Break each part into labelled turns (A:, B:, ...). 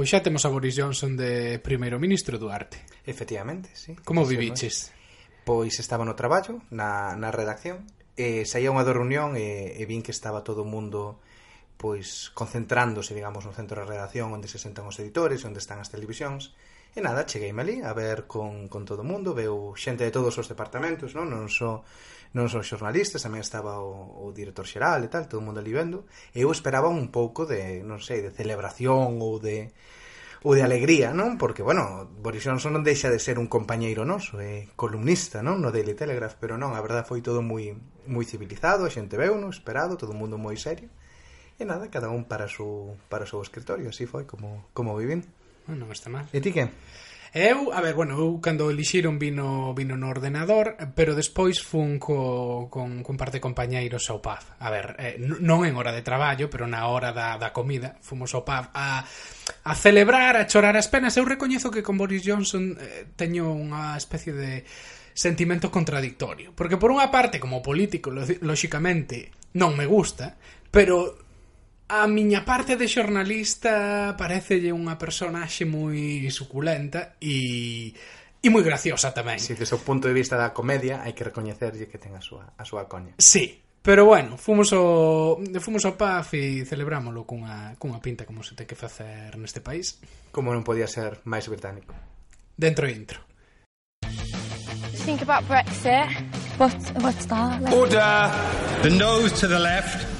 A: Pois xa temos a Boris Johnson de primeiro ministro Duarte.
B: Efectivamente, sí.
A: Como
B: sí,
A: viviches?
B: Pois. pois estaba no traballo, na, na redacción, e saía unha do reunión e, e vin que estaba todo o mundo pois concentrándose, digamos, no centro da redacción onde se sentan os editores, onde están as televisións, E nada, cheguei ali a ver con, con todo o mundo, veu xente de todos os departamentos, non, non só non só xornalistas, tamén estaba o, o director xeral e tal, todo o mundo ali vendo. E eu esperaba un pouco de, non sei, de celebración ou de ou de alegría, non? Porque, bueno, Boris Johnson non deixa de ser un compañeiro noso, é columnista, non? No Daily Telegraph, pero non, a verdade foi todo moi moi civilizado, a xente veu, non? Esperado, todo o mundo moi serio. E nada, cada un para o seu para o seu escritorio, así foi como, como vivín.
A: Ah, non está mal.
B: E ti que?
A: Eu, a ver, bueno, eu cando elixiron vino vino no ordenador, pero despois fun co, con, con parte de compañeiros ao pub. A ver, eh, non en hora de traballo, pero na hora da, da comida, fomos ao pub a, a celebrar, a chorar as penas. Eu recoñezo que con Boris Johnson eh, teño unha especie de sentimento contradictorio. Porque por unha parte, como político, lóxicamente, non me gusta, pero A miña parte de xornalista parecelle unha personaxe moi suculenta e e moi graciosa tamén.
B: Si, sí, desde o punto de vista da comedia, hai que recoñecerlle que ten a súa a súa coña.
A: Sí, pero bueno, fomos ao fomos ao PAF e celebrámolo cunha cunha pinta como se ten que facer neste país.
B: Como non podía ser máis británico.
A: Dentro intro.
C: Think about Brexit.
D: What, what's that? Like?
E: Order! The nose to the left.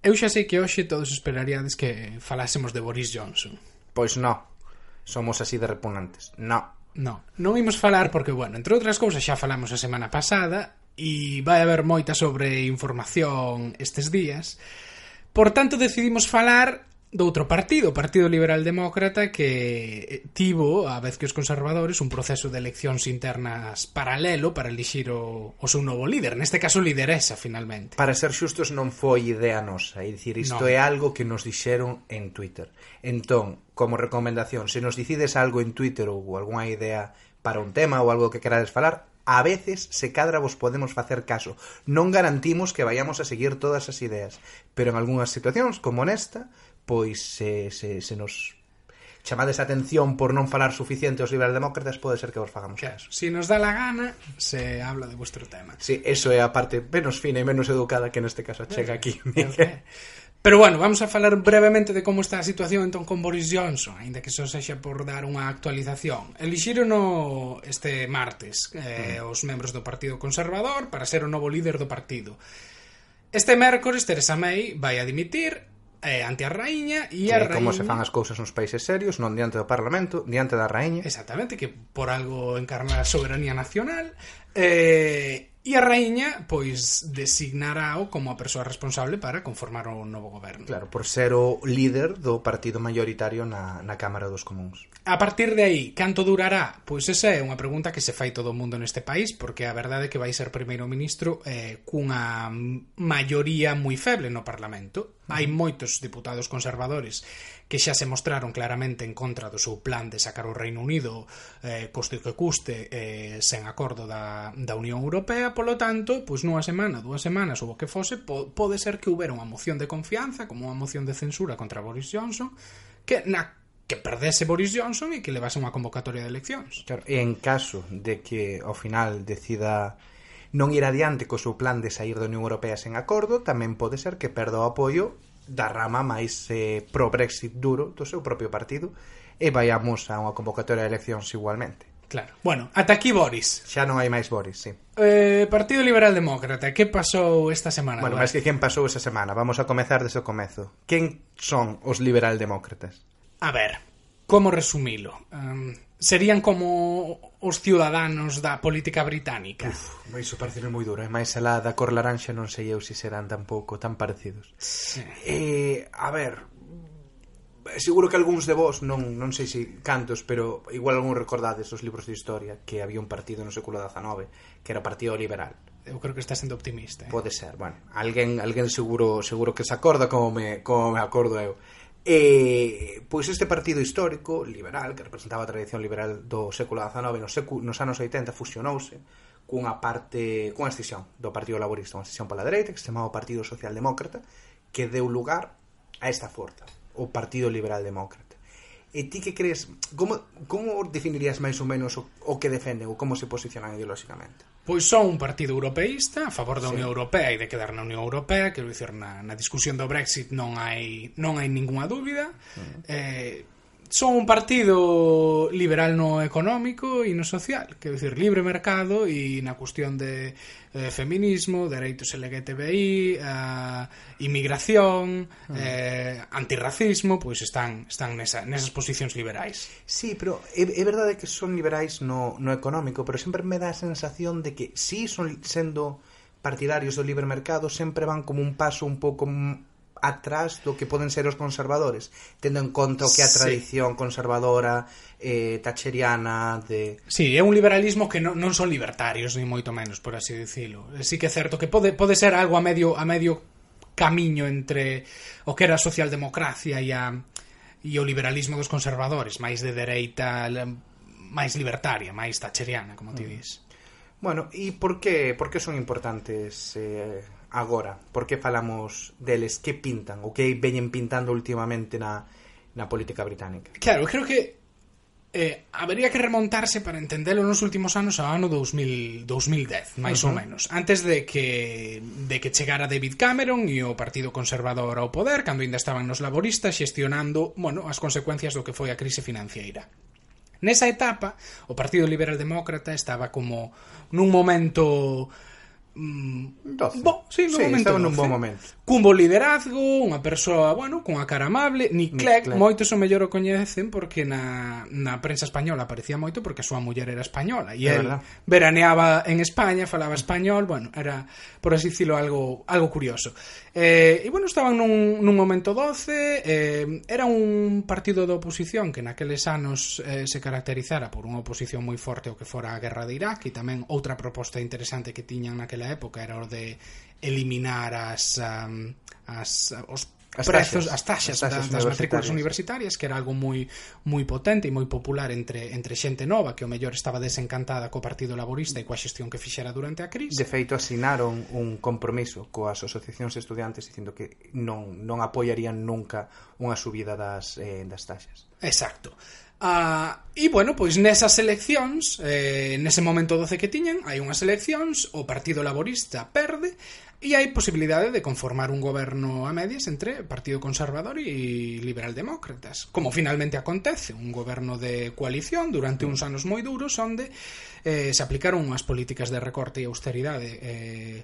A: Eu xa sei que hoxe todos esperaríades que falásemos de Boris Johnson.
B: Pois non. Somos así de repugnantes. Non.
A: No, non imos falar porque, bueno, entre outras cousas xa falamos a semana pasada e vai haber moita sobre información estes días. Por tanto, decidimos falar doutro outro partido, o Partido Liberal Demócrata, que eh, tivo, a vez que os conservadores, un proceso de eleccións internas paralelo para elixir o, o seu novo líder. Neste caso, lideresa, finalmente.
B: Para ser xustos, non foi idea nosa. É dicir, isto
A: non.
B: é algo que nos dixeron en Twitter. Entón, como recomendación, se nos dicides algo en Twitter ou algunha idea para un tema ou algo que querades falar, A veces, se cadra vos podemos facer caso. Non garantimos que vayamos a seguir todas as ideas, pero en algunhas situacións, como nesta, pois se, se, se nos chamades a atención por non falar suficiente aos liberaldemócratas, pode ser que vos fagamos caso.
A: Se si nos dá la gana, se habla de vuestro tema.
B: Sí, eso é a parte menos fina e menos educada que neste caso chega aquí.
A: Pero bueno, vamos a falar brevemente de como está a situación entón con Boris Johnson, aínda que só sexa por dar unha actualización. Elixírono este martes eh, os membros do Partido Conservador para ser o novo líder do partido. Este mércores Teresa May vai a dimitir eh, ante a raíña e a raíña...
B: Como se fan as cousas nos países serios, non diante do Parlamento, diante da raíña.
A: Exactamente, que por algo encarna a soberanía nacional. Eh, E a raíña, pois, designarao como a persoa responsable para conformar o novo goberno.
B: Claro, por ser o líder do partido maioritario na, na Cámara dos Comuns.
A: A partir de aí, canto durará? Pois esa é unha pregunta que se fai todo o mundo neste país, porque a verdade é que vai ser primeiro ministro eh, cunha maioría moi feble no Parlamento. Hai moitos diputados conservadores que xa se mostraron claramente en contra do seu plan de sacar o Reino Unido eh, coste o que custe eh, sen acordo da, da Unión Europea polo tanto, pois nunha semana, dúas semanas ou o que fose, po, pode ser que houbera unha moción de confianza, como unha moción de censura contra Boris Johnson, que na que perdese Boris Johnson e que levase unha convocatoria de eleccións.
B: Claro, e en caso de que ao final decida non ir adiante co seu plan de sair da Unión Europea sen acordo, tamén pode ser que perda o apoio da rama máis eh, pro-Brexit duro do seu propio partido e vayamos a unha convocatoria de eleccións igualmente.
A: Claro. Bueno, ata aquí Boris.
B: Xa non hai máis Boris, sí.
A: Eh, Partido Liberal Demócrata, que pasou esta semana?
B: Bueno, máis que quen pasou esta semana. Vamos a comezar desde o comezo. Quen son os liberal demócratas?
A: A ver, como resumilo? Um, serían como os ciudadanos da política británica.
B: Uf, iso parece moi duro, é eh? máis alá da cor laranxa non sei eu se serán tampouco tan parecidos.
A: Sí.
B: Eh, a ver, seguro que algúns de vós non, non sei se cantos, pero igual algún recordades os libros de historia que había un partido no século XIX que era o Partido Liberal.
A: Eu creo que está sendo optimista. Eh?
B: Pode ser, bueno, alguén, alguén seguro seguro que se acorda como me, como me acordo eu Eh, pois este partido histórico liberal que representaba a tradición liberal do século XIX nos, secu, nos anos 80 fusionouse cunha parte, cunha escisión do Partido Laborista, unha escisión pola dereita que se chamaba o Partido Socialdemócrata que deu lugar a esta forza, o Partido Liberal Demócrata E ti que crees, como, como definirías máis ou menos o, o que defenden ou como se posicionan ideolóxicamente?
A: Pois son un partido europeísta a favor da
B: sí.
A: Unión Europea e de quedar na Unión Europea, quero dicir, na, na discusión do Brexit non hai non hai ningunha dúbida. Uh -huh. Eh, son un partido liberal no económico e no social, quero dicir, libre mercado e na cuestión de eh, feminismo, dereitos LGTBI, eh, inmigración, uh -huh. eh, antirracismo, pois están están nesa, nesas posicións liberais.
B: Sí, pero é, é verdade que son liberais no, no económico, pero sempre me dá a sensación de que si son sendo partidarios do libre mercado sempre van como un paso un pouco atrás do que poden ser os conservadores tendo en conta o que a tradición sí. conservadora eh, tacheriana de...
A: Sí, é un liberalismo que non, non son libertarios ni moito menos, por así dicilo. Sí que é certo que pode, pode ser algo a medio, a medio camiño entre o que era a socialdemocracia e, a, e o liberalismo dos conservadores máis de dereita máis libertaria, máis tacheriana como ti mm. dis
B: Bueno, e por que, por que son importantes eh, agora? Por que falamos deles? Que pintan? O que veñen pintando últimamente na, na política británica?
A: Claro, creo que eh, habería que remontarse para entendelo nos últimos anos ao ano 2000, 2010, máis uh
B: -huh.
A: ou menos. Antes de que, de que chegara David Cameron e o Partido Conservador ao poder, cando ainda estaban nos laboristas xestionando bueno, as consecuencias do que foi a crise financiera. Nesa etapa, o Partido Liberal Demócrata estaba como nun momento Mm,
B: 12.
A: Bo, sí, no
B: sí,
A: momento un
B: bo momento.
A: Cun bo liderazgo, unha persoa, bueno, cunha cara amable, Nick Clegg,
B: Nick
A: Clegg. moitos o mellor o coñecen porque na, na prensa española aparecía moito porque a súa muller era española e
B: é
A: el
B: verdad.
A: veraneaba en España, falaba español, bueno, era por así dicilo algo algo curioso. Eh, e bueno, estaban nun, nun momento 12, eh, era un partido de oposición que naqueles anos eh, se caracterizara por unha oposición moi forte ao que fora a guerra de Irak e tamén outra proposta interesante que tiñan naqueles daquela época era o de eliminar as, um, as os
B: as
A: prezos,
B: taxas,
A: as taxas,
B: as taxas
A: das, das matrículas
B: universitarias,
A: que era algo moi moi potente e moi popular entre entre xente nova que o mellor estaba desencantada co Partido Laborista e coa xestión que fixera durante a crise.
B: De feito, asinaron un compromiso coas asociacións estudiantes dicindo que non non apoiarían nunca unha subida das eh, das taxas.
A: Exacto. Ah, e bueno, pois nesas eleccións, eh, nese momento 12 que tiñen, hai unhas eleccións, o Partido Laborista perde e hai posibilidade de conformar un goberno a medias entre Partido Conservador e Liberal Demócratas, como finalmente acontece, un goberno de coalición durante uns anos moi duros onde eh, se aplicaron unhas políticas de recorte e austeridade eh,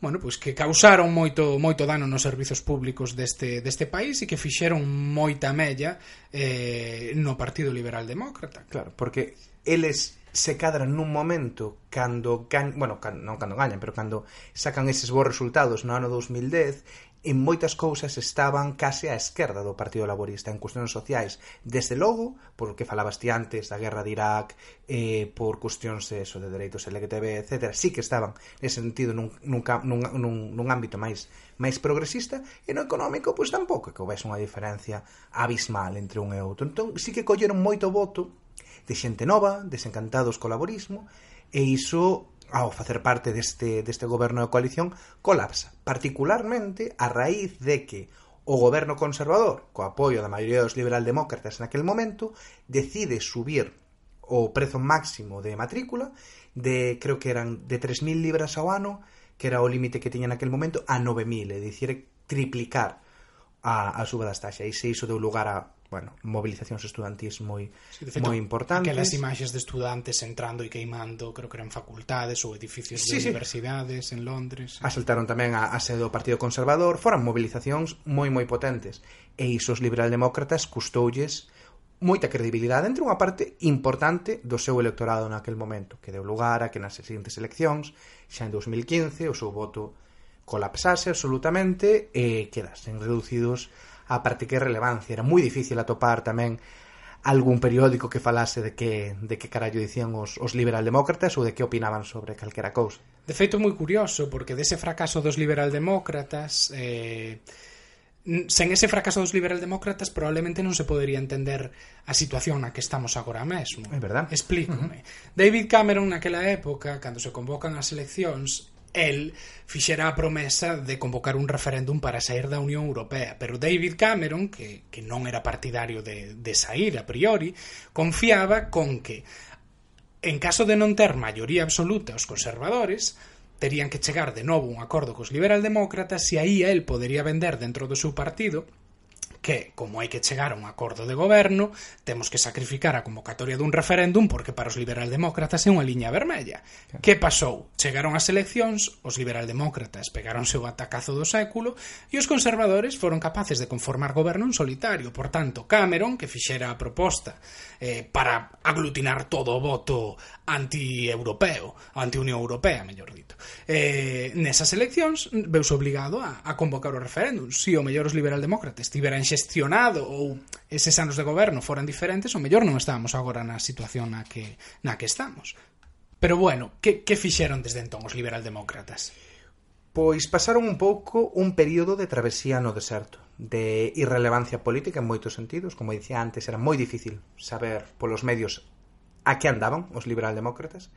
A: bueno, pois que causaron moito moito dano nos servizos públicos deste deste país e que fixeron moita mella eh no Partido Liberal Demócrata.
B: Claro, porque eles se cadran nun momento cando gan, bueno, can, non cando gañan, pero cando sacan eses bons resultados no ano 2010 en moitas cousas estaban case á esquerda do Partido Laborista en cuestións sociais, desde logo, por que falabas ti antes da guerra de Irak, eh, por cuestións eso, de dereitos LGTB, etc., sí que estaban nese sentido nun, nun, nun, nun, nun ámbito máis máis progresista, e no económico, pois tampouco que houvese unha diferencia abismal entre un e outro. Entón, sí que colleron moito voto de xente nova, desencantados co laborismo, e iso ao facer parte deste, deste goberno de coalición, colapsa, particularmente a raíz de que o goberno conservador, co apoio da maioría dos liberaldemócratas naquel momento, decide subir o prezo máximo de matrícula de, creo que eran de 3.000 libras ao ano, que era o límite que tiña naquel momento, a 9.000, é dicir, triplicar a, a suba das taxas e se iso deu lugar a bueno, movilizacións estudantís moi
A: sí,
B: moi importantes.
A: Aquelas imaxes de estudantes entrando e queimando, creo que eran facultades ou edificios
B: sí,
A: de
B: sí.
A: universidades en Londres.
B: Asaltaron tamén a, a sede do Partido Conservador, foran movilizacións moi moi potentes. E iso os liberaldemócratas custoulles moita credibilidade entre unha parte importante do seu electorado naquel momento, que deu lugar a que nas seguintes eleccións, xa en 2015, o seu voto colapsase absolutamente e quedasen reducidos a parte que relevancia. Era moi difícil atopar tamén algún periódico que falase de que, de que carallo dicían os, os liberaldemócratas ou de que opinaban sobre calquera cousa.
A: De feito, moi curioso, porque dese fracaso dos liberaldemócratas... Eh, sen ese fracaso dos liberaldemócratas probablemente non se podería entender a situación na que estamos agora mesmo.
B: É verdad.
A: Explícome. Uh -huh. David Cameron naquela época, cando se convocan as eleccións, el fixera a promesa de convocar un referéndum para sair da Unión Europea, pero David Cameron, que, que non era partidario de, de sair a priori, confiaba con que, en caso de non ter maioría absoluta os conservadores, terían que chegar de novo un acordo cos liberaldemócratas e aí el podería vender dentro do seu partido que, como hai que chegar a un acordo de goberno, temos que sacrificar a convocatoria dun referéndum porque para os liberaldemócratas é unha liña vermella. Claro. Que pasou? Chegaron as eleccións, os liberaldemócratas pegaronse o atacazo do século e os conservadores foron capaces de conformar goberno en solitario. Por tanto, Cameron, que fixera a proposta eh, para aglutinar todo o voto anti-europeo, anti-Unión Europea, mellor dito. Eh, nesas eleccións veus obligado a, a convocar o referéndum. Si o mellor os liberaldemócratas tiveran xestionado ou eses anos de goberno foran diferentes, o mellor non estábamos agora na situación na que, na que estamos. Pero bueno, que, que fixeron desde entón os liberaldemócratas?
B: Pois pasaron un pouco un período de travesía no deserto, de irrelevancia política en moitos sentidos, como dicía antes, era moi difícil saber polos medios a que andaban os liberaldemócratas.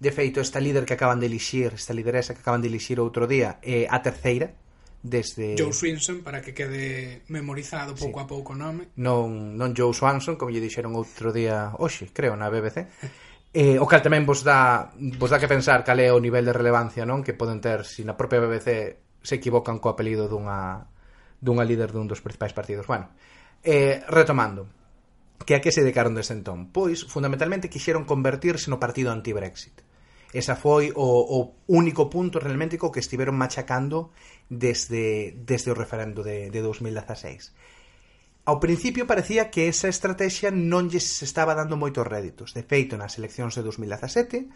B: De feito, esta líder que acaban de elixir, esta lideresa que acaban de elixir outro día, é a terceira desde
A: Joe Swinson para que quede memorizado pouco sí. a pouco o nome.
B: Non non Joe Swanson, como lle dixeron outro día hoxe, creo, na BBC. Eh, o cal tamén vos dá vos dá que pensar cal é o nivel de relevancia, non, que poden ter se si na propia BBC se equivocan co apelido dunha dunha líder dun dos principais partidos. Bueno, eh, retomando. Que a que se dedicaron desde entón? Pois, fundamentalmente, quixeron convertirse no partido anti-Brexit. Esa foi o, o único punto realmente co que estiveron machacando desde, desde o referendo de, de 2016. Ao principio parecía que esa estrategia non lles estaba dando moitos réditos. De feito, nas eleccións de 2017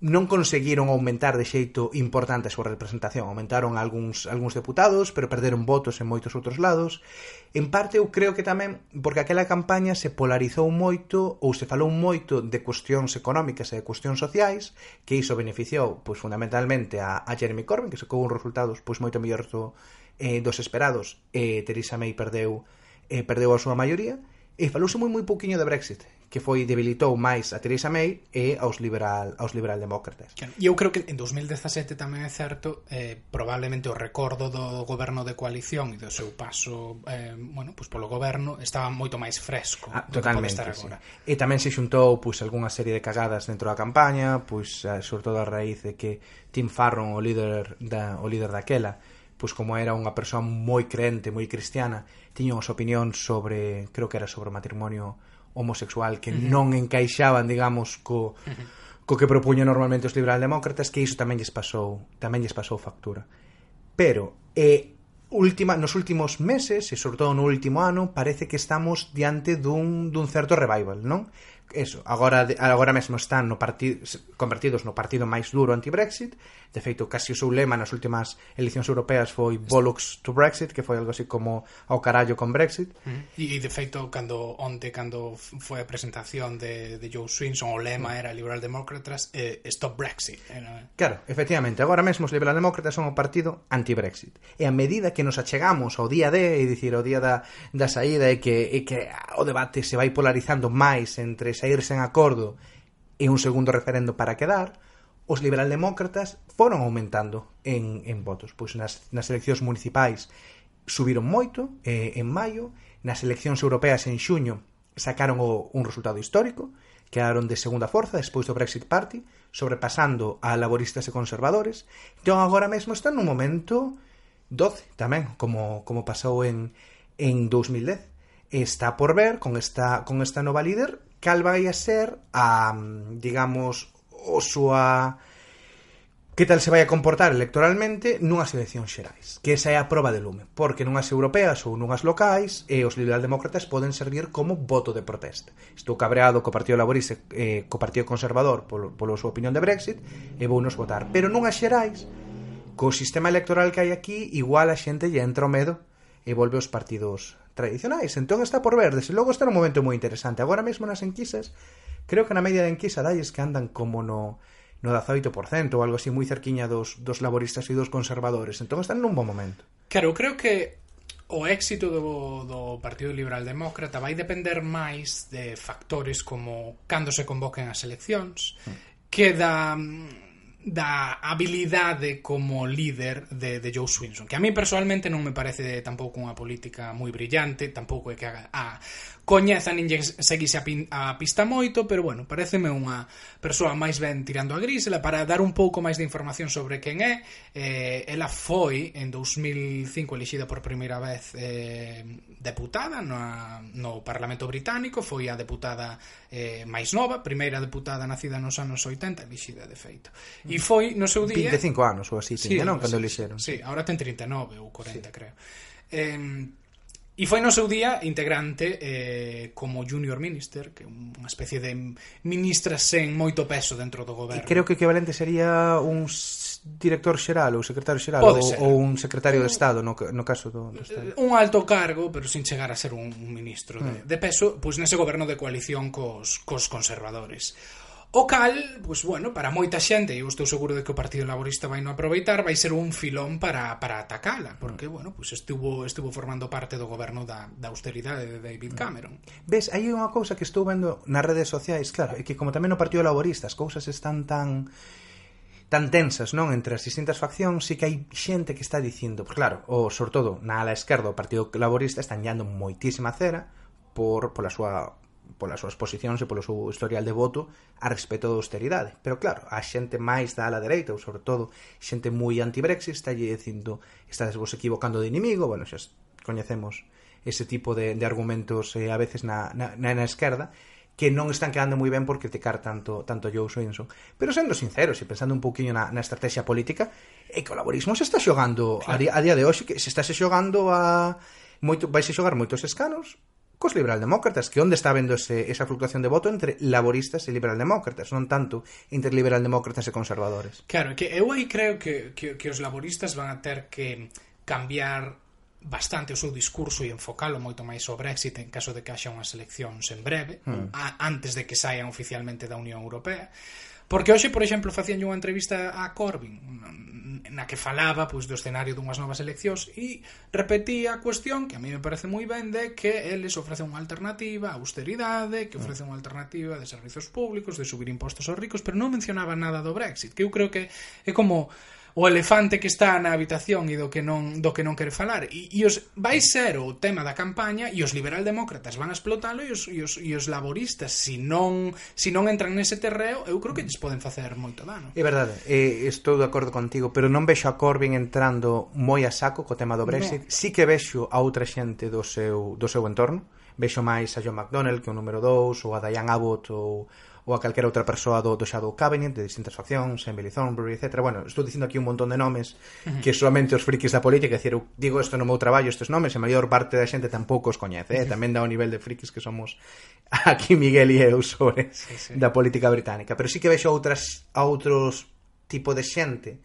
B: non conseguiron aumentar de xeito importante a súa representación. Aumentaron algúns, algúns deputados, pero perderon votos en moitos outros lados. En parte, eu creo que tamén porque aquela campaña se polarizou moito ou se falou moito de cuestións económicas e de cuestións sociais, que iso beneficiou pois, fundamentalmente a, a Jeremy Corbyn, que sacou uns resultados pois, moito mellor do, eh, dos esperados, e eh, Theresa May perdeu, eh, perdeu a súa maioría, e falouse moi moi pouquiño de Brexit que foi debilitou máis a Theresa May e aos liberal aos liberaldemócratas.
A: Claro. Eu creo que en 2017 tamén é certo, eh, probablemente o recordo do goberno de coalición e do seu paso eh, bueno, pues polo goberno estaba moito máis fresco
B: ah, totalmente, estar agora. Sí. E tamén se xuntou pois pues, algunha serie de cagadas dentro da campaña, pois pues, sobre todo a raíz de que Tim Farron, o líder da o líder daquela, pois como era unha persoa moi crente, moi cristiana, tiña unhas opinións sobre, creo que era sobre o matrimonio homosexual que uh -huh. non encaixaban, digamos, co uh -huh co que propuña normalmente os liberaldemócratas que iso tamén lles pasou, tamén lles pasou factura. Pero e última nos últimos meses e sobre todo no último ano parece que estamos diante dun dun certo revival, non? Eso, agora agora mesmo están no partido convertidos no partido máis duro anti-Brexit De feito, casi o seu lema nas últimas eleccións europeas foi Bollocks to Brexit, que foi algo así como ao carallo con Brexit.
A: E, de feito, cando onte, cando foi a presentación de, de Joe Swinson, o lema mm. era Liberal Demócratas, eh, Stop Brexit. Era... Eh.
B: Claro, efectivamente, agora mesmo os Liberal Demócratas son o partido anti-Brexit. E a medida que nos achegamos ao día D, e dicir, ao día da, da saída, e que, e que o debate se vai polarizando máis entre sair sen acordo e un segundo referendo para quedar, os liberaldemócratas foron aumentando en, en votos. Pois nas, nas eleccións municipais subiron moito eh, en maio, nas eleccións europeas en xuño sacaron o, un resultado histórico, quedaron de segunda forza despois do Brexit Party, sobrepasando a laboristas e conservadores. Entón agora mesmo están nun momento 12 tamén, como, como pasou en, en 2010. Está por ver con esta, con esta nova líder cal vai a ser a, digamos, o súa que tal se vai a comportar electoralmente nunhas eleccións xerais, que esa é a proba de lume, porque nunhas europeas ou nunhas locais e os liberaldemócratas poden servir como voto de protesta. Estou cabreado co Partido Laborista e eh, co Partido Conservador polo, polo súa opinión de Brexit e vou nos votar. Pero nunhas xerais, co sistema electoral que hai aquí, igual a xente lle entra o medo e volve aos partidos tradicionais. Entón está por ver, desde logo está un momento moi interesante. Agora mesmo nas enquisas Creo que na media de enquisa dalles que andan como no no 18% ou algo así moi cerquiña dos, dos laboristas e dos conservadores. Entón están nun bon momento.
A: Claro, creo que o éxito do, do Partido Liberal Demócrata vai depender máis de factores como cando se convoquen as eleccións que da da habilidade como líder de, de Joe Swinson, que a mí personalmente non me parece tampouco unha política moi brillante, tampouco é que haga a coñeza nin seguise a, pin, a pista moito, pero bueno, pareceme unha persoa máis ben tirando a gris, ela para dar un pouco máis de información sobre quen é, eh, ela foi en 2005 elixida por primeira vez eh, deputada no, no Parlamento Británico, foi a deputada eh, máis nova, primeira deputada nacida nos anos 80, elixida de feito. E mm. foi no seu día...
B: 25 anos ou así, tiña, sí, non? Cando elixeron.
A: Sí, ahora ten 39 ou 40, sí. creo. Eh, E foi no seu día integrante eh, como junior minister, que é unha especie de ministra sen moito peso dentro do goberno.
B: E creo que o equivalente sería un director xeral ou secretario xeral ou, ou un secretario de Estado no, no caso do, do Estado.
A: Eh, un alto cargo, pero sin chegar a ser un ministro de, mm. de peso, pois nese goberno de coalición cos, cos conservadores. O cal, pois, bueno, para moita xente, eu estou seguro de que o Partido Laborista vai non aproveitar, vai ser un filón para, para atacala, porque, mm. bueno, pois estuvo, estuvo formando parte do goberno da, da austeridade de David mm. Cameron.
B: Ves, hai unha cousa que estou vendo nas redes sociais, claro, é que como tamén no Partido Laborista as cousas están tan tan tensas, non, entre as distintas faccións, si que hai xente que está dicindo, pois claro, o sobre todo na ala esquerda o Partido Laborista están llando moitísima cera por pola súa polas súas posicións e polo seu historial de voto a respeto da austeridade. Pero claro, a xente máis da ala dereita, ou sobre todo xente moi anti-Brexit, está lle dicindo estás vos equivocando de inimigo, bueno, xa coñecemos ese tipo de, de argumentos eh, a veces na, na, na esquerda, que non están quedando moi ben por criticar tanto tanto Joe Swinson. Pero sendo sinceros e pensando un poquinho na, na estrategia política, é que o laborismo se está xogando claro. a, día, a día de hoxe que se está se xogando a moito vai se xogar moitos escanos cos liberaldemócratas, que onde está vendo ese, esa fluctuación de voto entre laboristas e liberaldemócratas, non tanto entre liberaldemócratas e conservadores.
A: Claro, que eu aí creo que, que, que os laboristas van a ter que cambiar bastante o seu discurso e enfocalo moito máis ao Brexit en caso de que haxa unhas eleccións en breve, mm. a, antes de que saian oficialmente da Unión Europea, Porque hoxe, por exemplo, facían unha entrevista a Corbyn na que falaba pois, do escenario dunhas novas eleccións e repetía a cuestión que a mí me parece moi ben de que eles ofrecen unha alternativa a austeridade, que mm. ofrecen unha alternativa de servizos públicos, de subir impostos aos ricos, pero non mencionaba nada do Brexit, que eu creo que é como o elefante que está na habitación e do que non, do que non quere falar. E, e os, vai ser o tema da campaña e os liberaldemócratas van a explotalo e os, e os, e os laboristas, se si non, se si non entran nese terreo, eu creo que lles poden facer moito dano.
B: É verdade, eh, estou de acordo contigo, pero non vexo a Corbyn entrando moi a saco co tema do Brexit. No. Sí que vexo a outra xente do seu, do seu entorno, vexo máis a John McDonnell que o número 2 ou a Diane Abbott ou ou a calquera outra persoa do, do Shadow Cabinet, de distintas faccións, Emily Thornberry, etc. Bueno, estou dicindo aquí un montón de nomes que solamente os frikis da política, decir, eu digo isto no meu traballo, estes nomes, a maior parte da xente tampouco os coñece, eh? tamén dá o nivel de frikis que somos aquí Miguel e eu sobre sí, sí. da política británica. Pero sí que vexo outras, a outros tipo de xente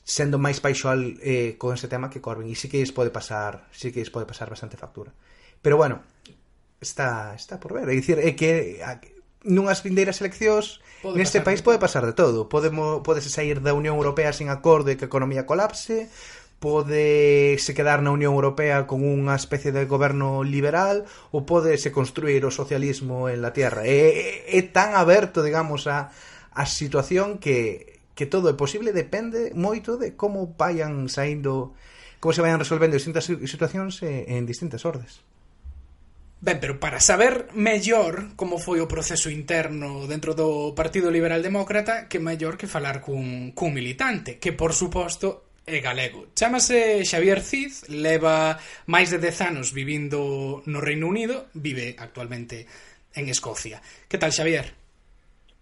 B: sendo máis paixoal eh, con ese tema que Corbyn e sí que lles pode pasar sí que lles pode pasar bastante factura pero bueno está está por ver é dicir é que nunhas vindeiras eleccións pode neste pasar. país pode pasar de todo. Podemos podese sair da Unión Europea sin acordo e que a economía colapse, pode se quedar na Unión Europea con unha especie de goberno liberal ou pode se construir o socialismo en la tierra. É, é, é tan aberto, digamos, a, a situación que, que todo é posible, depende moito de como vayan saindo como se vayan resolvendo distintas situacións en distintas ordes.
A: Ben, pero para saber mellor como foi o proceso interno dentro do Partido Liberal Demócrata, que mellor que falar cun, cun militante, que por suposto é galego. Chámase Xavier Cid, leva máis de 10 anos vivindo no Reino Unido, vive actualmente en Escocia. Que tal, Xavier?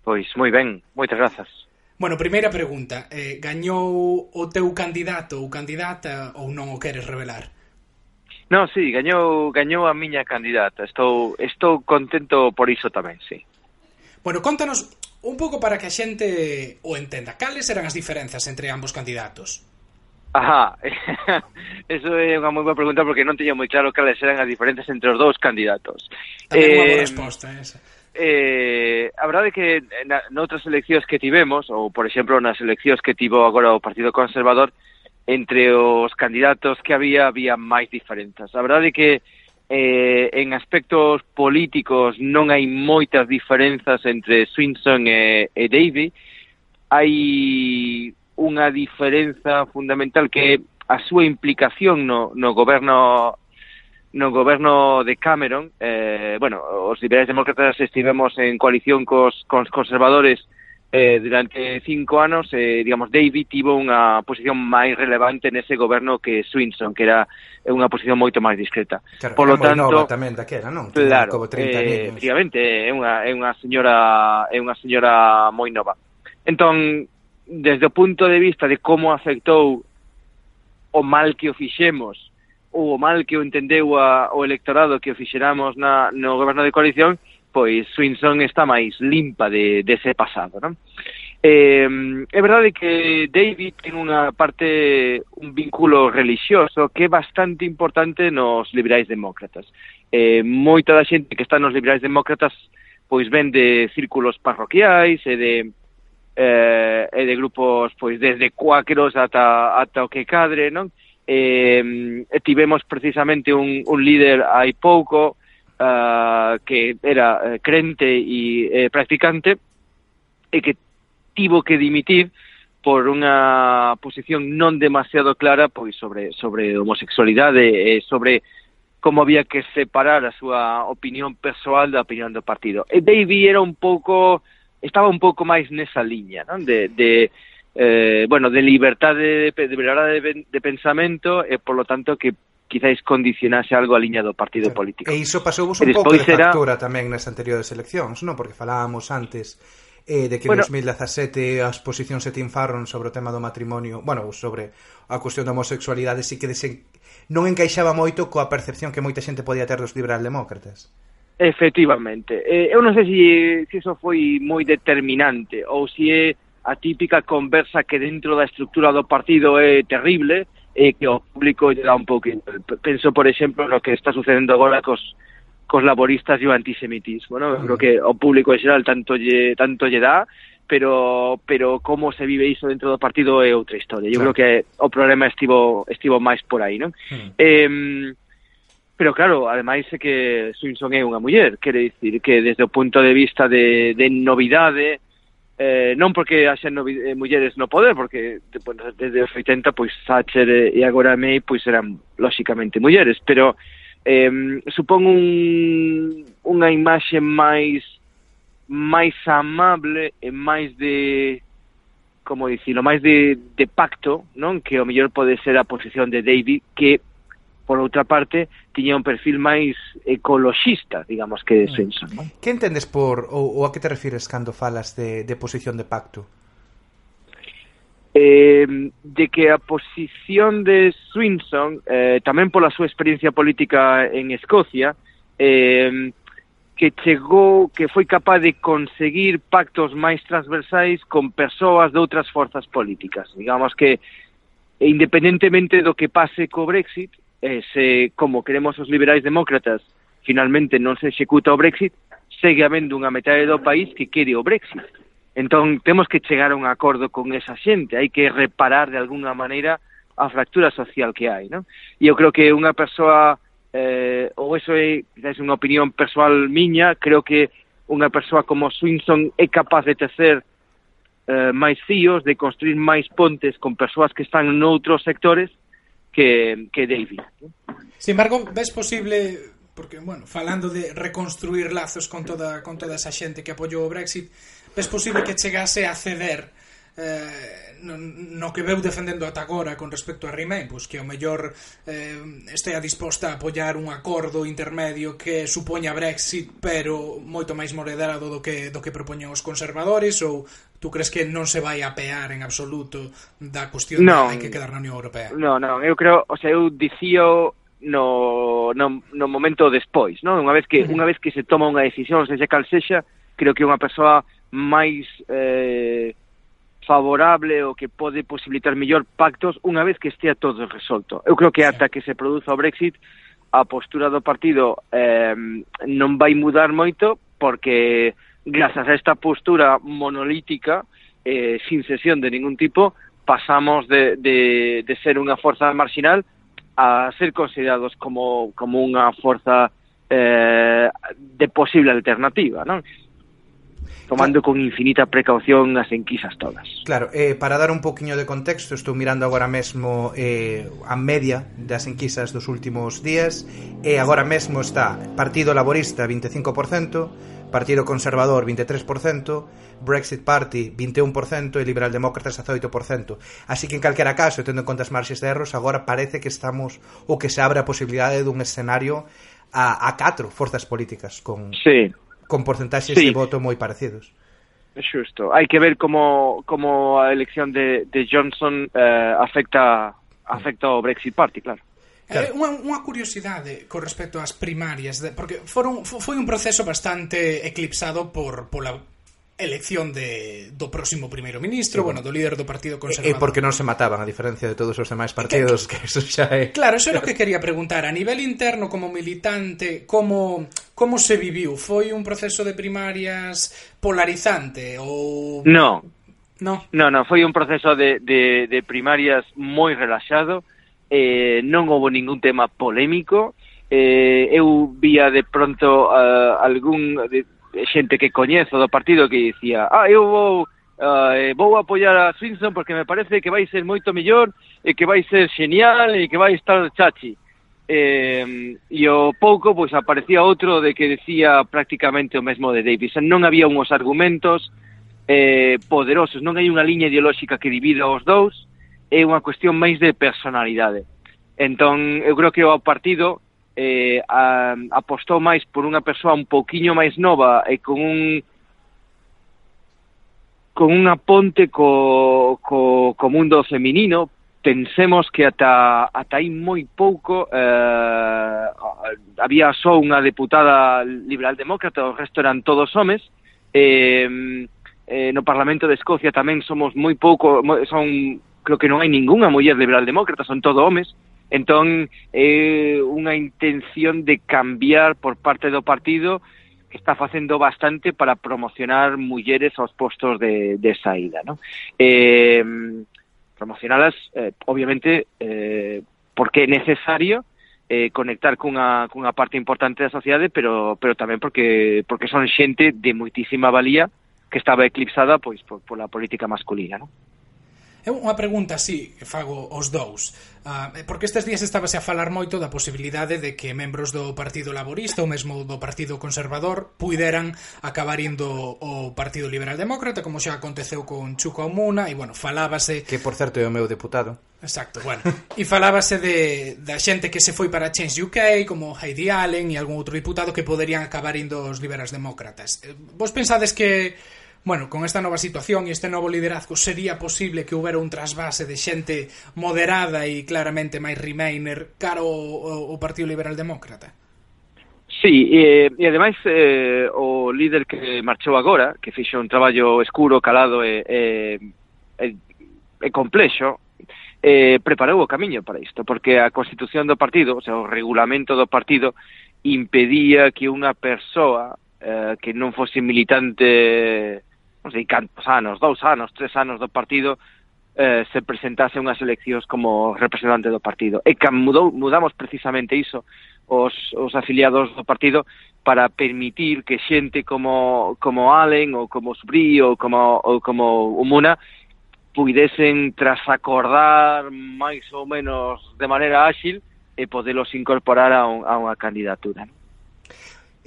F: Pois, moi ben, moitas grazas.
A: Bueno, primeira pregunta, eh, gañou o teu candidato ou candidata ou non o queres revelar?
F: No, sí, gañou, gañou a miña candidata. Estou, estou contento por iso tamén, sí.
A: Bueno, contanos un pouco para que a xente o entenda. Cales eran as diferenzas entre ambos candidatos?
F: Ajá, eso é unha moi boa pregunta porque non teño moi claro cales eran as diferenzas entre os dous candidatos.
A: Tamén eh, unha boa eh, resposta esa.
F: Eh, a verdade é que na, noutras eleccións que tivemos, ou por exemplo nas eleccións que tivo agora o Partido Conservador, entre os candidatos que había había máis diferenzas. A verdade é que eh, en aspectos políticos non hai moitas diferenzas entre Swinson e, e Davy. Hai unha diferenza fundamental que a súa implicación no, no goberno no goberno de Cameron, eh, bueno, os liberais demócratas estivemos en coalición cos, cos conservadores eh, durante cinco anos, eh, digamos, David tivo unha posición máis relevante nese goberno que Swinson, que era unha posición moito máis discreta.
B: Claro,
F: Por lo tanto,
B: nova tamén daquela, non?
F: Claro,
B: como 30
F: eh, efectivamente, é unha, é unha señora é unha señora moi nova. Entón, desde o punto de vista de como afectou o mal que o fixemos ou o mal que o entendeu a, o electorado que o fixeramos na, no goberno de coalición, pois Swinson está máis limpa de, dese de pasado, non? Eh, é verdade que David ten unha parte, un vínculo relixioso que é bastante importante nos liberais demócratas. Eh, moita da xente que está nos liberais demócratas pois ven de círculos parroquiais e de eh, e de grupos pois desde cuáqueros ata, ata o que cadre, non? Eh, tivemos precisamente un, un líder hai pouco uh, que era eh, crente e eh, practicante e que tivo que dimitir por unha posición non demasiado clara pois sobre sobre homosexualidade e sobre como había que separar a súa opinión persoal da opinión do partido. E Davy era un pouco estaba un pouco máis nesa liña, non? De, de eh, bueno, de liberdade de, de, de, de pensamento e por lo tanto que quizáis condicionase algo a liña do partido
B: claro.
F: político.
B: E iso pasou vos un pouco de factura era... tamén nas anteriores eleccións, non? Porque falábamos antes eh, de que bueno, en 2017 as posicións se tinfarron sobre o tema do matrimonio, bueno, sobre a cuestión da homosexualidade, si que desen... non encaixaba moito coa percepción que moita xente podía ter dos liberaldemócratas.
F: Efectivamente. Eh, eu non sei se, se iso foi moi determinante ou se é a típica conversa que dentro da estructura do partido é terrible, e que o público lle dá un pouquinho. Penso, por exemplo, no que está sucedendo agora cos, cos laboristas e o antisemitismo, ¿no? Creo que o público en xeral tanto lle, tanto lle dá, pero pero como se vive iso dentro do partido é outra historia. Eu claro. creo que o problema estivo estivo máis por aí, non? Mm. Eh, pero claro, ademais é que Simpson é unha muller, quere dicir que desde o punto de vista de, de novidade, eh, non porque haxan no, eh, mulleres no poder, porque bueno, desde os 80, pois Thatcher e agora May pois eran lóxicamente mulleres, pero eh, supón un, unha imaxe máis máis amable e máis de como dicilo, máis de, de pacto, non? Que o mellor pode ser a posición de David que por outra parte, tiña un perfil máis ecoloxista, digamos, que de mm. senso. Non?
B: Que entendes por, ou, ou a que te refires cando falas de, de posición de pacto?
F: eh, de que a posición de Swinson, eh, tamén pola súa experiencia política en Escocia, eh, que chegou, que foi capaz de conseguir pactos máis transversais con persoas de outras forzas políticas. Digamos que, independentemente do que pase co Brexit, eh, se, como queremos os liberais demócratas, finalmente non se executa o Brexit, segue habendo unha metade do país que quere o Brexit. Entón, temos que chegar a un acordo con esa xente, hai que reparar de alguna maneira a fractura social que hai, non? E eu creo que unha persoa, eh, ou eso é, quizás unha opinión persoal miña, creo que unha persoa como Swinson é capaz de tecer eh, máis fíos, de construir máis pontes con persoas que están noutros sectores, que, que David.
A: Sin embargo, ves posible porque, bueno, falando de reconstruir lazos con toda, con toda esa xente que apoiou o Brexit, ves posible que chegase a ceder eh, no, no que veu defendendo ata agora con respecto a Remain, pois que o mellor eh, estea disposta a apoiar un acordo intermedio que supoña Brexit, pero moito máis moderado do que do que propoñen os conservadores ou tú crees que non se vai a pear en absoluto da cuestión non, de hai que quedar na Unión Europea?
F: Non, non, eu creo, o sea, eu dicío no, no, no momento despois, non? Unha vez que unha vez que se toma unha decisión, sexa cal sexa, creo que unha persoa máis eh, favorable ou que pode posibilitar mellor pactos unha vez que estea todo resolto. Eu creo que ata que se produza o Brexit a postura do partido eh, non vai mudar moito porque grazas a esta postura monolítica eh, sin sesión de ningún tipo pasamos de, de, de ser unha forza marginal a ser considerados como, como unha forza eh, de posible alternativa, non? tomando con infinita precaución as enquisas todas.
B: Claro, eh, para dar un poquinho de contexto, estou mirando agora mesmo eh, a media das enquisas dos últimos días, e agora mesmo está Partido Laborista 25%, Partido Conservador 23%, Brexit Party 21% e Liberal Demócratas 18%. Así que en calquera caso, tendo en conta as marxes de erros, agora parece que estamos ou que se abre a posibilidade dun escenario a, a catro forzas políticas con...
F: Sí,
B: con porcentaxes sí. de voto moi parecidos.
F: Xusto. Hai que ver como, como a elección de, de Johnson eh, afecta afecta ao Brexit Party, claro.
A: Eh, claro. Eh, unha, unha curiosidade con respecto ás primarias, de, porque foron, foi un proceso bastante eclipsado por, pola elección de, do próximo primeiro ministro, sí, bueno, do líder do Partido Conservador.
B: E, e porque non se mataban, a diferencia de todos os demais partidos, que, que eso xa é...
A: Claro, eso é o que quería preguntar. A nivel interno, como militante, como, como se viviu? Foi un proceso de primarias polarizante ou...
F: No.
A: No,
F: no, no foi un proceso de, de, de primarias moi relaxado, eh, non houve ningún tema polémico, eh, eu vía de pronto uh, algún de, xente que coñezo do partido que dicía ah, eu vou, uh, vou apoiar a Swinson porque me parece que vai ser moito mellor e que vai ser genial e que vai estar chachi. Eh, e o pouco pois aparecía outro de que decía prácticamente o mesmo de Davis. Non había uns argumentos eh, poderosos, non hai unha liña ideolóxica que divida os dous, é unha cuestión máis de personalidade. Entón, eu creo que o partido eh, a, apostou máis por unha persoa un pouquiño máis nova e con un con unha ponte co, co, co mundo feminino, pensemos que ata, ata aí moi pouco eh, había só unha deputada liberal-demócrata, o resto eran todos homes, eh, eh, no Parlamento de Escocia tamén somos moi pouco, son creo que non hai ningunha muller liberal-demócrata, son todo homes, Entón, é unha intención de cambiar por parte do partido que está facendo bastante para promocionar mulleres aos postos de, de saída. ¿no? Eh, promocionalas, eh, obviamente, eh, porque é necesario, eh, conectar cunha, cunha parte importante da sociedade, pero, pero tamén porque, porque son xente de moitísima valía que estaba eclipsada pois por, por la política masculina. ¿no?
A: É unha pregunta así que fago os dous. Uh, porque estes días estábase a falar moito da posibilidade de que membros do Partido Laborista ou mesmo do Partido Conservador puideran acabar indo ao Partido Liberal Demócrata, como xa aconteceu con Chuco Amuna, e, bueno, falábase...
B: Que, por certo, é o meu deputado.
A: Exacto, bueno. E falábase de, da xente que se foi para Change UK, como Heidi Allen e algún outro diputado que poderían acabar indo os liberais demócratas. Eh, vos pensades que bueno, con esta nova situación e este novo liderazgo sería posible que houbera un trasvase de xente moderada e claramente máis remainer caro o, o Partido Liberal Demócrata?
F: Sí, e, e ademais eh, o líder que marchou agora, que fixo un traballo escuro, calado e, e, e, e complexo, eh, preparou o camiño para isto, porque a constitución do partido, o sea, o regulamento do partido, impedía que unha persoa eh, que non fose militante non sei cantos anos, dous anos, tres anos do partido, eh, se presentase unhas eleccións como representante do partido. E que mudou, mudamos precisamente iso os, os afiliados do partido para permitir que xente como, como Allen ou como Subri ou como, ou como Umuna puidesen trasacordar máis ou menos de maneira áxil e podelos incorporar a, un, a unha candidatura. Non?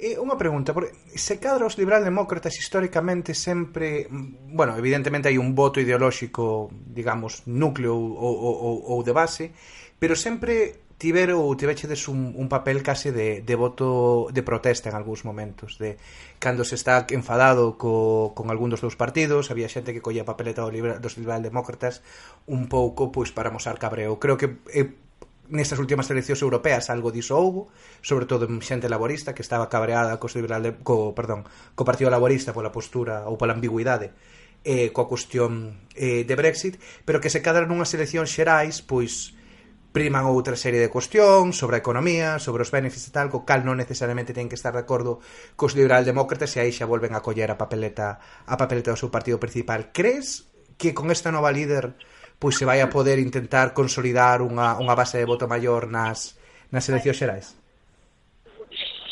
B: Eh, unha pregunta, porque se cadra os liberal-demócratas históricamente sempre... Bueno, evidentemente hai un voto ideolóxico, digamos, núcleo ou, ou, ou ou de base, pero sempre tiver ou tivechedes un, un papel case de, de voto de protesta en algúns momentos de cando se está enfadado co, con algún dos dous partidos había xente que colla papeleta do libra, dos liberal demócratas un pouco pois para mostrar cabreo. Creo que é nestas últimas eleccións europeas algo diso houbo, sobre todo en xente laborista que estaba cabreada co, liberal co, perdón, co Partido Laborista pola postura ou pola ambigüidade eh, coa cuestión eh, de Brexit, pero que se cadran unhas eleccións xerais, pois priman outra serie de cuestións sobre a economía, sobre os beneficios e tal, co cal non necesariamente ten que estar de acordo cos liberaldemócratas e aí xa volven a coller a papeleta a papeleta do seu partido principal. Crees que con esta nova líder pois se vai a poder intentar consolidar unha, unha base de voto maior nas, nas eleccións xerais?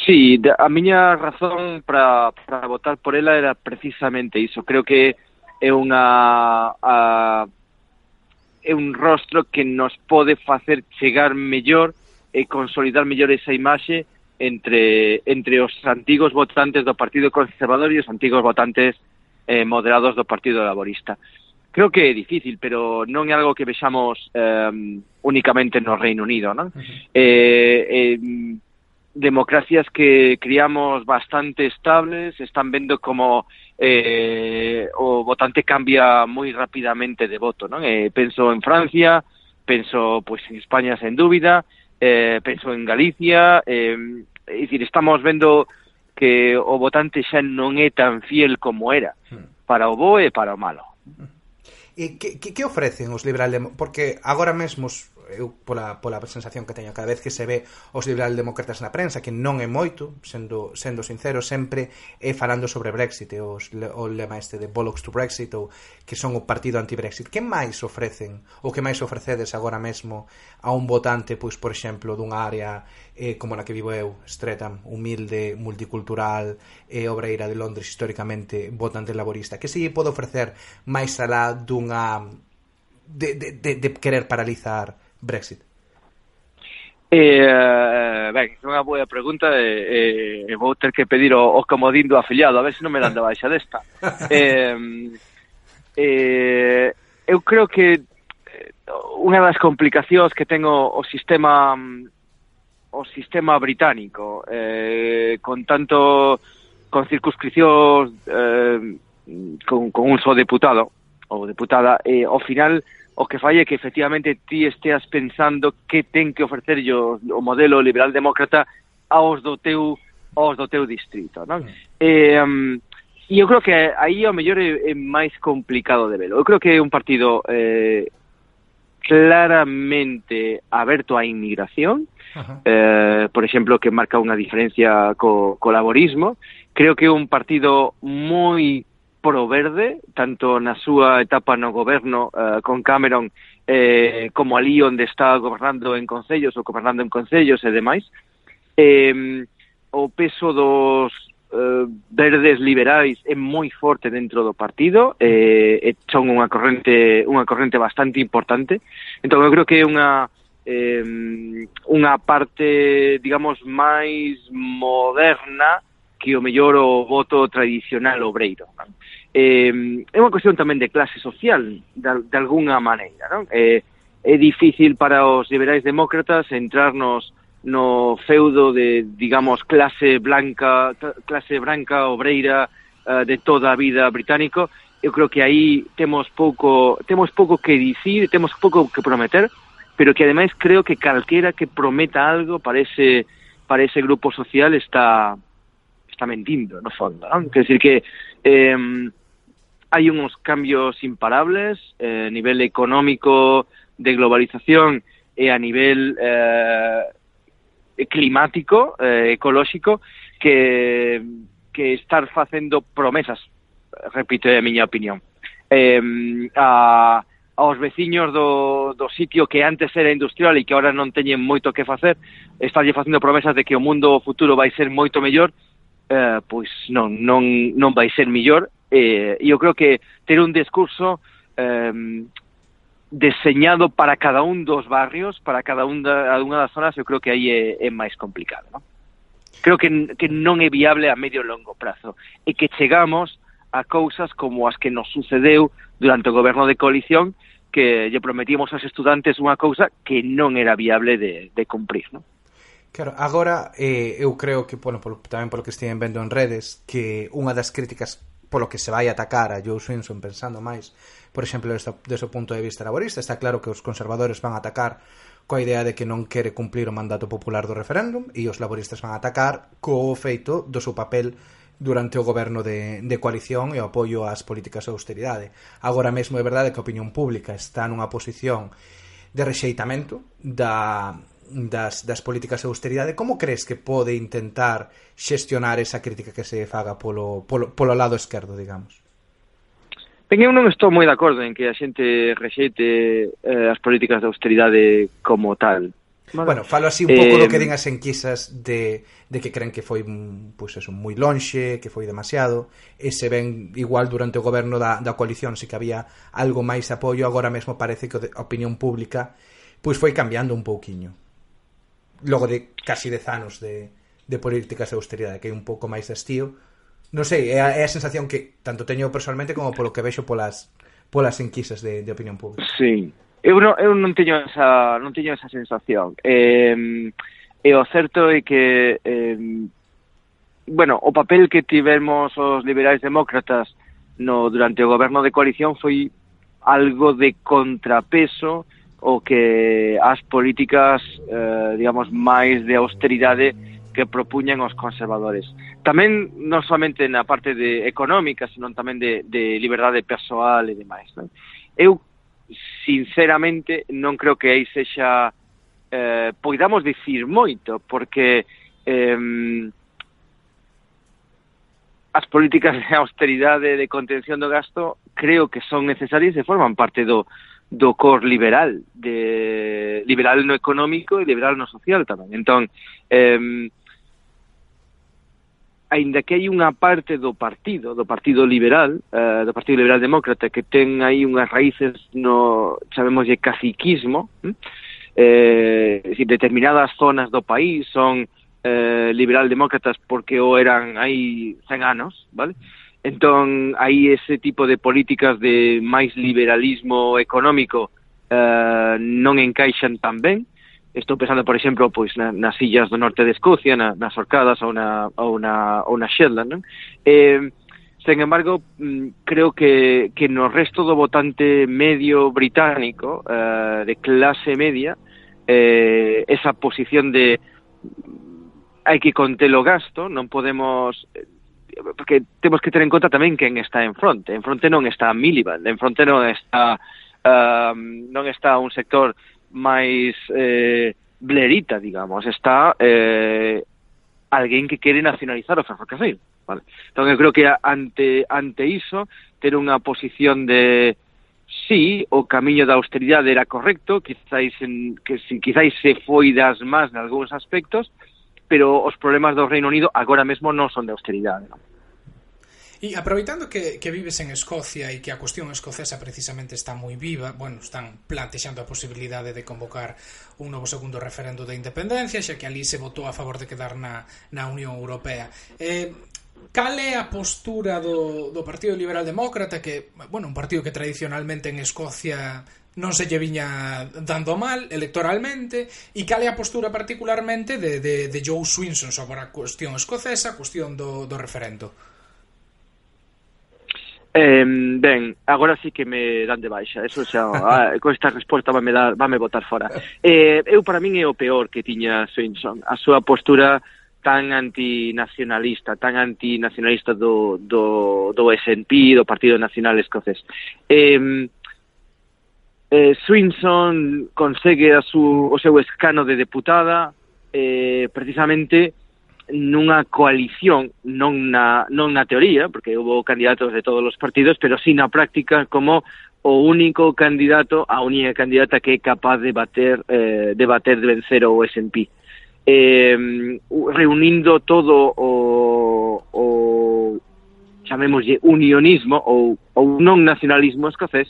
F: Sí, a miña razón para, para votar por ela era precisamente iso. Creo que é unha a, é un rostro que nos pode facer chegar mellor e consolidar mellor esa imaxe entre, entre os antigos votantes do Partido Conservador e os antigos votantes eh, moderados do Partido Laborista creo que é difícil, pero non é algo que vexamos eh, únicamente no Reino Unido, non? Uh -huh. eh, eh, democracias que criamos bastante estables están vendo como eh, o votante cambia moi rapidamente de voto, non? Eh, penso en Francia, penso pois en España sen dúbida, eh, penso en Galicia, eh, é dicir, estamos vendo que o votante xa non é tan fiel como era, hmm. para o bo e para o malo. Hmm.
B: E que, que, que ofrecen os liberal porque agora mesmo os, eu pola, pola sensación que teño cada vez que se ve os liberal demócratas na prensa que non é moito, sendo, sendo sincero sempre é falando sobre Brexit os, o lema este de Bollocks to Brexit ou que son o partido anti-Brexit. Que máis ofrecen, ou que máis ofrecedes agora mesmo a un votante pois por exemplo dunha área eh, como na que vivo eu, Streatham, humilde multicultural e eh, obreira de Londres históricamente votante laborista que se lle pode ofrecer máis alá dunha de, de, de, de querer paralizar Brexit?
F: Eh, eh ben, é unha boa pregunta e, eh, eh, vou ter que pedir o, o comodín do afiliado, a ver se non me dan de baixa desta. eh, eh, eu creo que eh, unha das complicacións que ten o, o sistema o sistema británico eh, con tanto con circunscricións eh, con, con un só deputado ou deputada, eh, ao final eh, o que fai é que efectivamente ti esteas pensando que ten que ofrecer o, o modelo liberal demócrata aos do teu aos do teu distrito, non? Eh, um, e eu creo que aí ao mellor é, é máis complicado de velo. Eu creo que é un partido eh, claramente aberto á inmigración, Ajá. eh, por exemplo, que marca unha diferencia co, co laborismo. Creo que é un partido moi pro verde, tanto na súa etapa no goberno uh, con Cameron eh, como ali onde está gobernando en concellos ou gobernando en concellos e demais. Eh, o peso dos eh, verdes liberais é moi forte dentro do partido, eh, e son unha corrente unha corrente bastante importante. Entón eu creo que é unha eh, unha parte, digamos, máis moderna que o mellor o voto tradicional obreiro. Non? eh, é unha cuestión tamén de clase social, de, de algunha maneira. Non? Eh, é difícil para os liberais demócratas entrarnos no feudo de, digamos, clase blanca, clase branca, obreira, eh, de toda a vida británico. Eu creo que aí temos pouco, temos pouco que dicir, temos pouco que prometer, pero que ademais creo que calquera que prometa algo para ese, para ese grupo social está, está mentindo, no fondo. ¿no? Quer decir que eh, Hay unos cambios imparables eh, a nivel económico, de globalización y a nivel eh, climático, eh, ecolóxico, que, que estar facendo promesas, repito, é a miña opinión. Eh, a, aos veciños do, do sitio que antes era industrial e que ahora non teñen moito que facer, estarlle facendo promesas de que o mundo futuro vai ser moito mellor, eh, pois non, non, non vai ser mellor eh, eu creo que ter un discurso eh, deseñado para cada un dos barrios, para cada un da, unha das zonas, eu creo que aí é, é máis complicado. Non? Creo que, que non é viable a medio e longo prazo e que chegamos a cousas como as que nos sucedeu durante o goberno de coalición que lle prometimos aos estudantes unha cousa que non era viable de, de cumprir. Non?
B: Claro, agora eh, eu creo que, bueno, polo, tamén polo que estiven vendo en redes, que unha das críticas polo que se vai atacar a Joe Swinson pensando máis, por exemplo, desta, deste punto de vista laborista. Está claro que os conservadores van a atacar coa idea de que non quere cumplir o mandato popular do referéndum e os laboristas van a atacar co feito do seu papel durante o goberno de, de coalición e o apoio ás políticas de austeridade. Agora mesmo é verdade que a opinión pública está nunha posición de rexeitamento da, das, das políticas de austeridade, como crees que pode intentar xestionar esa crítica que se faga polo, polo, polo lado esquerdo, digamos?
F: Ben, eu non estou moi de acordo en que a xente rexeite eh, as políticas de austeridade como tal.
B: Vale. Bueno, falo así un pouco eh, do que eh, den as enquisas de, de que creen que foi pues eso, moi lonxe, que foi demasiado, e se ven igual durante o goberno da, da coalición se que había algo máis apoio, agora mesmo parece que a opinión pública pois pues foi cambiando un pouquiño logo de casi 10 anos de, de políticas de austeridade, que hai un pouco máis de estío. Non sei, é a, é a sensación que tanto teño personalmente como polo que vexo polas polas enquisas de, de opinión pública.
F: Sí. Eu non, eu non teño esa non teño esa sensación. Eh, e o certo é que eh, bueno, o papel que tivemos os liberais demócratas no durante o goberno de coalición foi algo de contrapeso o que as políticas, eh, digamos, máis de austeridade que propuñan os conservadores. Tamén, non somente na parte de económica, senón tamén de, de liberdade persoal e demais. Non? Eu, sinceramente, non creo que aí sexa eh, poidamos dicir moito, porque eh, as políticas de austeridade de contención do gasto creo que son necesarias e forman parte do, do cor liberal, de liberal no económico e liberal no social tamén. Entón, eh, aínda que hai unha parte do partido, do Partido Liberal, eh, do Partido Liberal Demócrata, que ten aí unhas raíces no, sabemos, de caciquismo, hm? eh, si determinadas zonas do país son eh, liberal demócratas porque o eran hai 100 anos, vale? Entón, hai ese tipo de políticas de máis liberalismo económico eh, non encaixan tan ben. Estou pensando, por exemplo, pois na, nas illas do norte de Escocia, na, nas Orcadas ou na, ou na, ou na Shetland. Non? Eh, sen embargo, mm, creo que, que no resto do votante medio británico, eh, de clase media, eh, esa posición de hai que conter o gasto, non podemos porque temos que ter en conta tamén quen está en fronte. En fronte non está Miliband, en fronte non está uh, non está un sector máis eh, blerita, digamos, está eh, alguén que quere nacionalizar o ferrocarril. Vale. Entón, eu creo que ante, ante iso, ter unha posición de sí, o camiño da austeridade era correcto, quizáis, en, que si, quizáis se foi das más en algúns aspectos, pero os problemas do Reino Unido agora mesmo non son de austeridade. Non?
A: E aproveitando que, que vives en Escocia e que a cuestión escocesa precisamente está moi viva, bueno, están plantexando a posibilidade de convocar un novo segundo referendo de independencia, xa que ali se votou a favor de quedar na, na Unión Europea. Eh, Cal é a postura do, do Partido Liberal Demócrata que, bueno, un partido que tradicionalmente en Escocia non se lle viña dando mal electoralmente e cal é a postura particularmente de, de, de Joe Swinson sobre a cuestión escocesa, a cuestión do, do referendo?
F: Eh, ben, agora sí que me dan de baixa Eso xa, ah, con esta resposta vame, dar, vame botar fora eh, Eu para min é o peor que tiña Swinson A súa postura tan antinacionalista, tan antinacionalista do, do, do SNP, do Partido Nacional Escocés. Eh, eh, Swinson consegue a su, o seu escano de deputada eh, precisamente nunha coalición, non na, non na teoría, porque houve candidatos de todos os partidos, pero sí na práctica como o único candidato, a única candidata que é capaz de bater, eh, de bater de vencer o S&P. Eh, reunindo todo o, o chamémoslle unionismo ou, ou non nacionalismo escocés,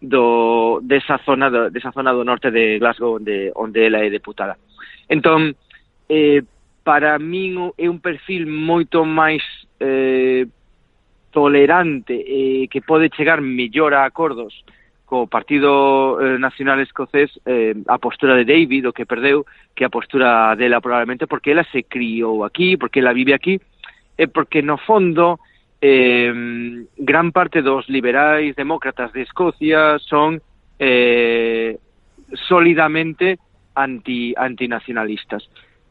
F: do desa zona do, desa zona do norte de Glasgow onde onde ela é deputada. Entón, eh, para min é un perfil moito máis eh, tolerante eh, que pode chegar mellor a acordos co Partido eh, Nacional Escocés eh, a postura de David, o que perdeu, que a postura dela probablemente porque ela se criou aquí, porque ela vive aquí, e porque no fondo eh, gran parte dos liberais demócratas de Escocia son eh, solidamente anti, antinacionalistas.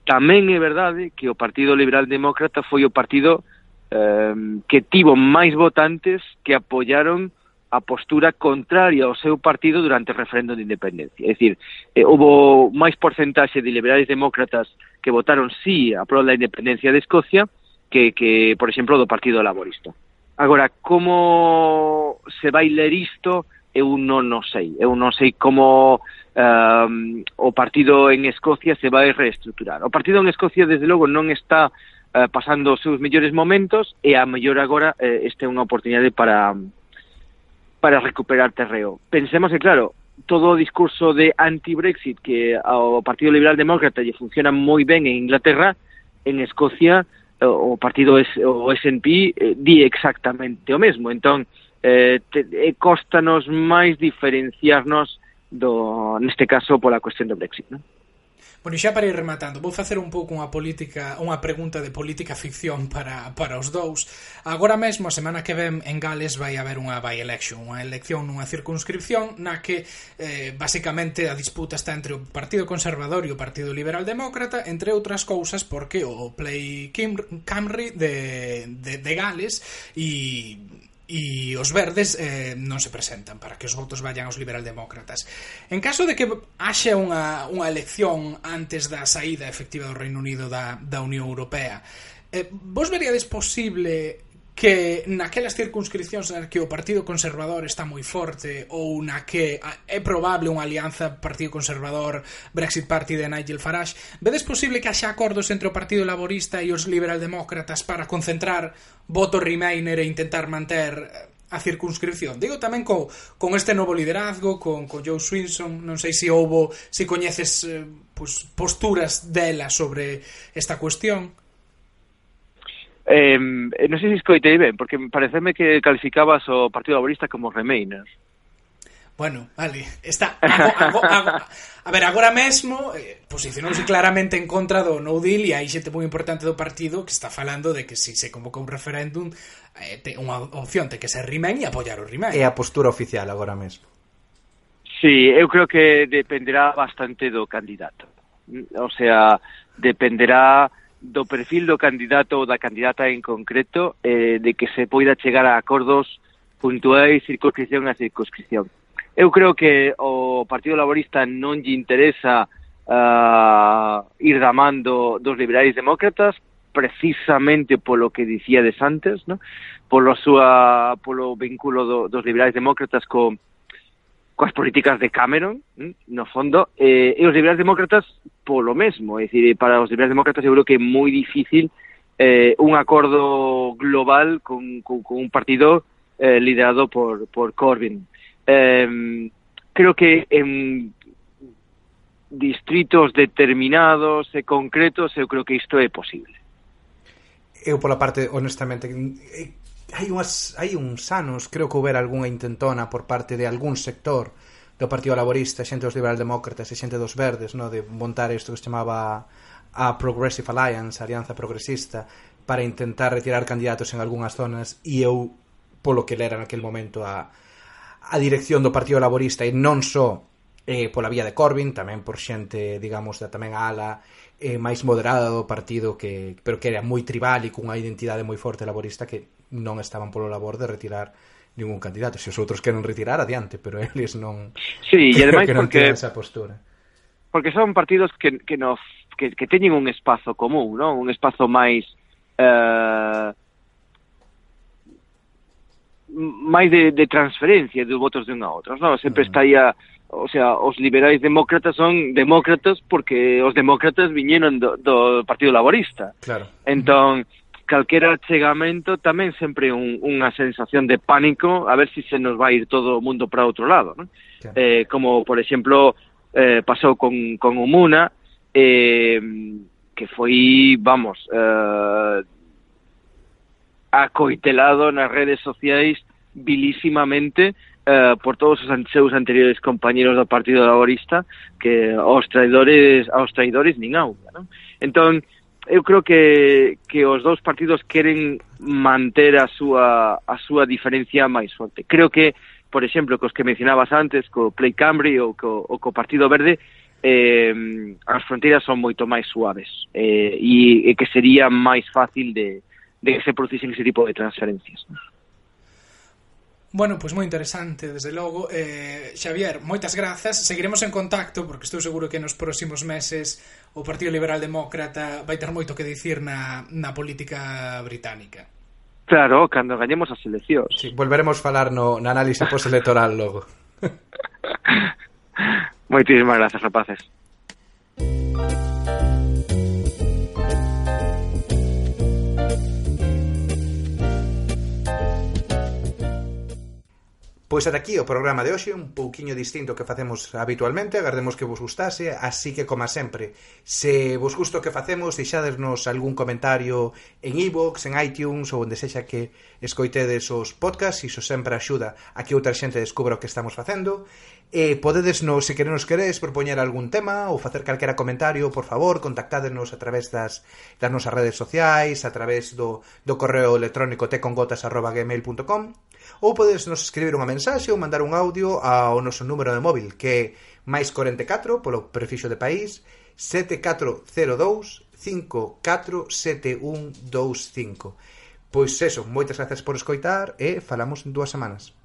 F: Tamén é verdade que o Partido Liberal Demócrata foi o partido eh, que tivo máis votantes que apoyaron a postura contraria ao seu partido durante o referendo de independencia. É dicir, eh, houve máis porcentaxe de liberais demócratas que votaron sí a prol da independencia de Escocia que, que por exemplo, do Partido Laborista. Agora, como se vai ler isto, eu non o sei. Eu non sei como um, o partido en Escocia se vai reestructurar. O partido en Escocia, desde logo, non está uh, pasando os seus mellores momentos e a mellor agora uh, este é unha oportunidade para para recuperar terreo. Pensemos que, claro, todo o discurso de anti-Brexit que ao Partido Liberal Demócrata lle funciona moi ben en Inglaterra, en Escocia o partido es, o S&P eh, di exactamente o mesmo. Entón, eh, te, eh, costanos máis diferenciarnos do, neste caso pola cuestión do Brexit, non?
A: Bueno, xa para ir rematando, vou facer un pouco unha política, unha pregunta de política ficción para, para os dous. Agora mesmo, a semana que ven en Gales vai haber unha by-election, unha elección nunha circunscripción na que eh, basicamente a disputa está entre o Partido Conservador e o Partido Liberal Demócrata, entre outras cousas porque o Play Kim, Camry de, de, de Gales e e os verdes eh, non se presentan para que os votos vayan aos liberaldemócratas. En caso de que haxe unha, unha elección antes da saída efectiva do Reino Unido da, da Unión Europea, eh, vos veríades posible que naquelas circunscripcións na que o Partido Conservador está moi forte ou na que é probable unha alianza Partido Conservador Brexit Party de Nigel Farage, vedes posible que haxa acordos entre o Partido Laborista e os liberaldemócratas para concentrar voto Remainer e intentar manter eh, a circunscripción. Digo tamén co, con este novo liderazgo, con, con Joe Swinson, non sei se houbo, se coñeces eh, pues, posturas dela sobre esta cuestión.
F: Eh, non sei se escoitei ben, porque pareceme que calificabas o Partido Laborista como Remainers.
A: Bueno, vale, está ago, ago, ago, A ver, agora mesmo eh, posicionouse claramente en contra do no deal e hai xente moi importante do partido que está falando de que se se convoca un referéndum eh, te, unha opción te que ser Remain e apoiar o Remain.
B: É a postura oficial agora mesmo.
F: Sí, eu creo que dependerá bastante do candidato. O sea, dependerá do perfil do candidato ou da candidata en concreto eh, de que se poida chegar a acordos puntuais circunscripción a circunscripción. Eu creo que o Partido Laborista non lle interesa uh, ir da man do, dos liberais demócratas precisamente polo que dicíades antes, no? polo, súa, polo vínculo do, dos liberais demócratas co, coas políticas de Cameron, no fondo, eh, e os liberais demócratas polo mesmo, é dicir, para os liberais demócratas eu creo que é moi difícil eh, un acordo global con, con, con un partido eh, liderado por, por Corbyn. Eh, creo que en distritos determinados e concretos eu creo que isto é posible.
B: Eu pola parte, honestamente, hai unhas hai uns anos creo que houbera algunha intentona por parte de algún sector do Partido Laborista, xente dos Liberal Demócratas e xente dos Verdes, no, de montar isto que se chamaba a Progressive Alliance, a Alianza Progresista, para intentar retirar candidatos en algunhas zonas e eu polo que lera naquele momento a a dirección do Partido Laborista e non só eh, pola vía de Corbyn, tamén por xente, digamos, da tamén a ala eh, máis moderada do partido que pero que era moi tribal e cunha identidade moi forte laborista que non estaban polo labor de retirar ningún candidato. Se os outros queren retirar, adiante, pero eles non...
F: Sí, e ademais
B: que non
F: porque...
B: esa postura.
F: Porque son partidos que, que, no, que, que teñen un espazo común, non? Un espazo máis... Eh, máis de, de transferencia de votos de un a outros, non? Sempre mm. uh -huh. estaría... O sea, os liberais demócratas son demócratas porque os demócratas viñeron do, do Partido Laborista.
B: Claro.
F: Entón, uh -huh calquera chegamento tamén sempre un, unha sensación de pánico a ver si se nos vai ir todo o mundo para outro lado, non? Claro. Eh, como, por exemplo, eh, pasou con, con Umuna, eh, que foi, vamos, eh, acoitelado nas redes sociais vilísimamente eh, por todos os seus anteriores compañeros do Partido Laborista que aos traidores aos traidores nin auga, non? Entón, eh, eu creo que, que os dous partidos queren manter a súa, a súa diferencia máis forte. Creo que, por exemplo, cos que mencionabas antes, co Play Cambri ou co, ou co Partido Verde, eh, as fronteiras son moito máis suaves eh, e, e que sería máis fácil de, de que se producisen ese tipo de transferencias. ¿no?
A: Bueno, pois moi interesante, desde logo. Eh, Xavier, moitas grazas. Seguiremos en contacto, porque estou seguro que nos próximos meses o Partido Liberal Demócrata vai ter moito que dicir na, na política británica.
F: Claro, cando gañemos as eleccións.
B: Sí, volveremos falar no, na análise postelectoral logo.
F: Moitísimas grazas, rapaces.
B: Pois ata aquí o programa de hoxe, un pouquiño distinto que facemos habitualmente, agardemos que vos gustase, así que, como sempre, se vos gusta o que facemos, deixadesnos algún comentario en iVoox, e en iTunes ou onde sexa que escoitedes os podcasts, iso sempre axuda a que outra xente descubra o que estamos facendo. E podedes, no, se querenos queres, propoñer algún tema ou facer calquera comentario, por favor, contactádenos a través das, das nosas redes sociais, a través do, do correo electrónico tecongotas.gmail.com ou podes nos escribir unha mensaxe ou mandar un audio ao noso número de móvil que é máis 44 polo prefixo de país 7402 547125 Pois eso, moitas grazas por escoitar e falamos en dúas semanas.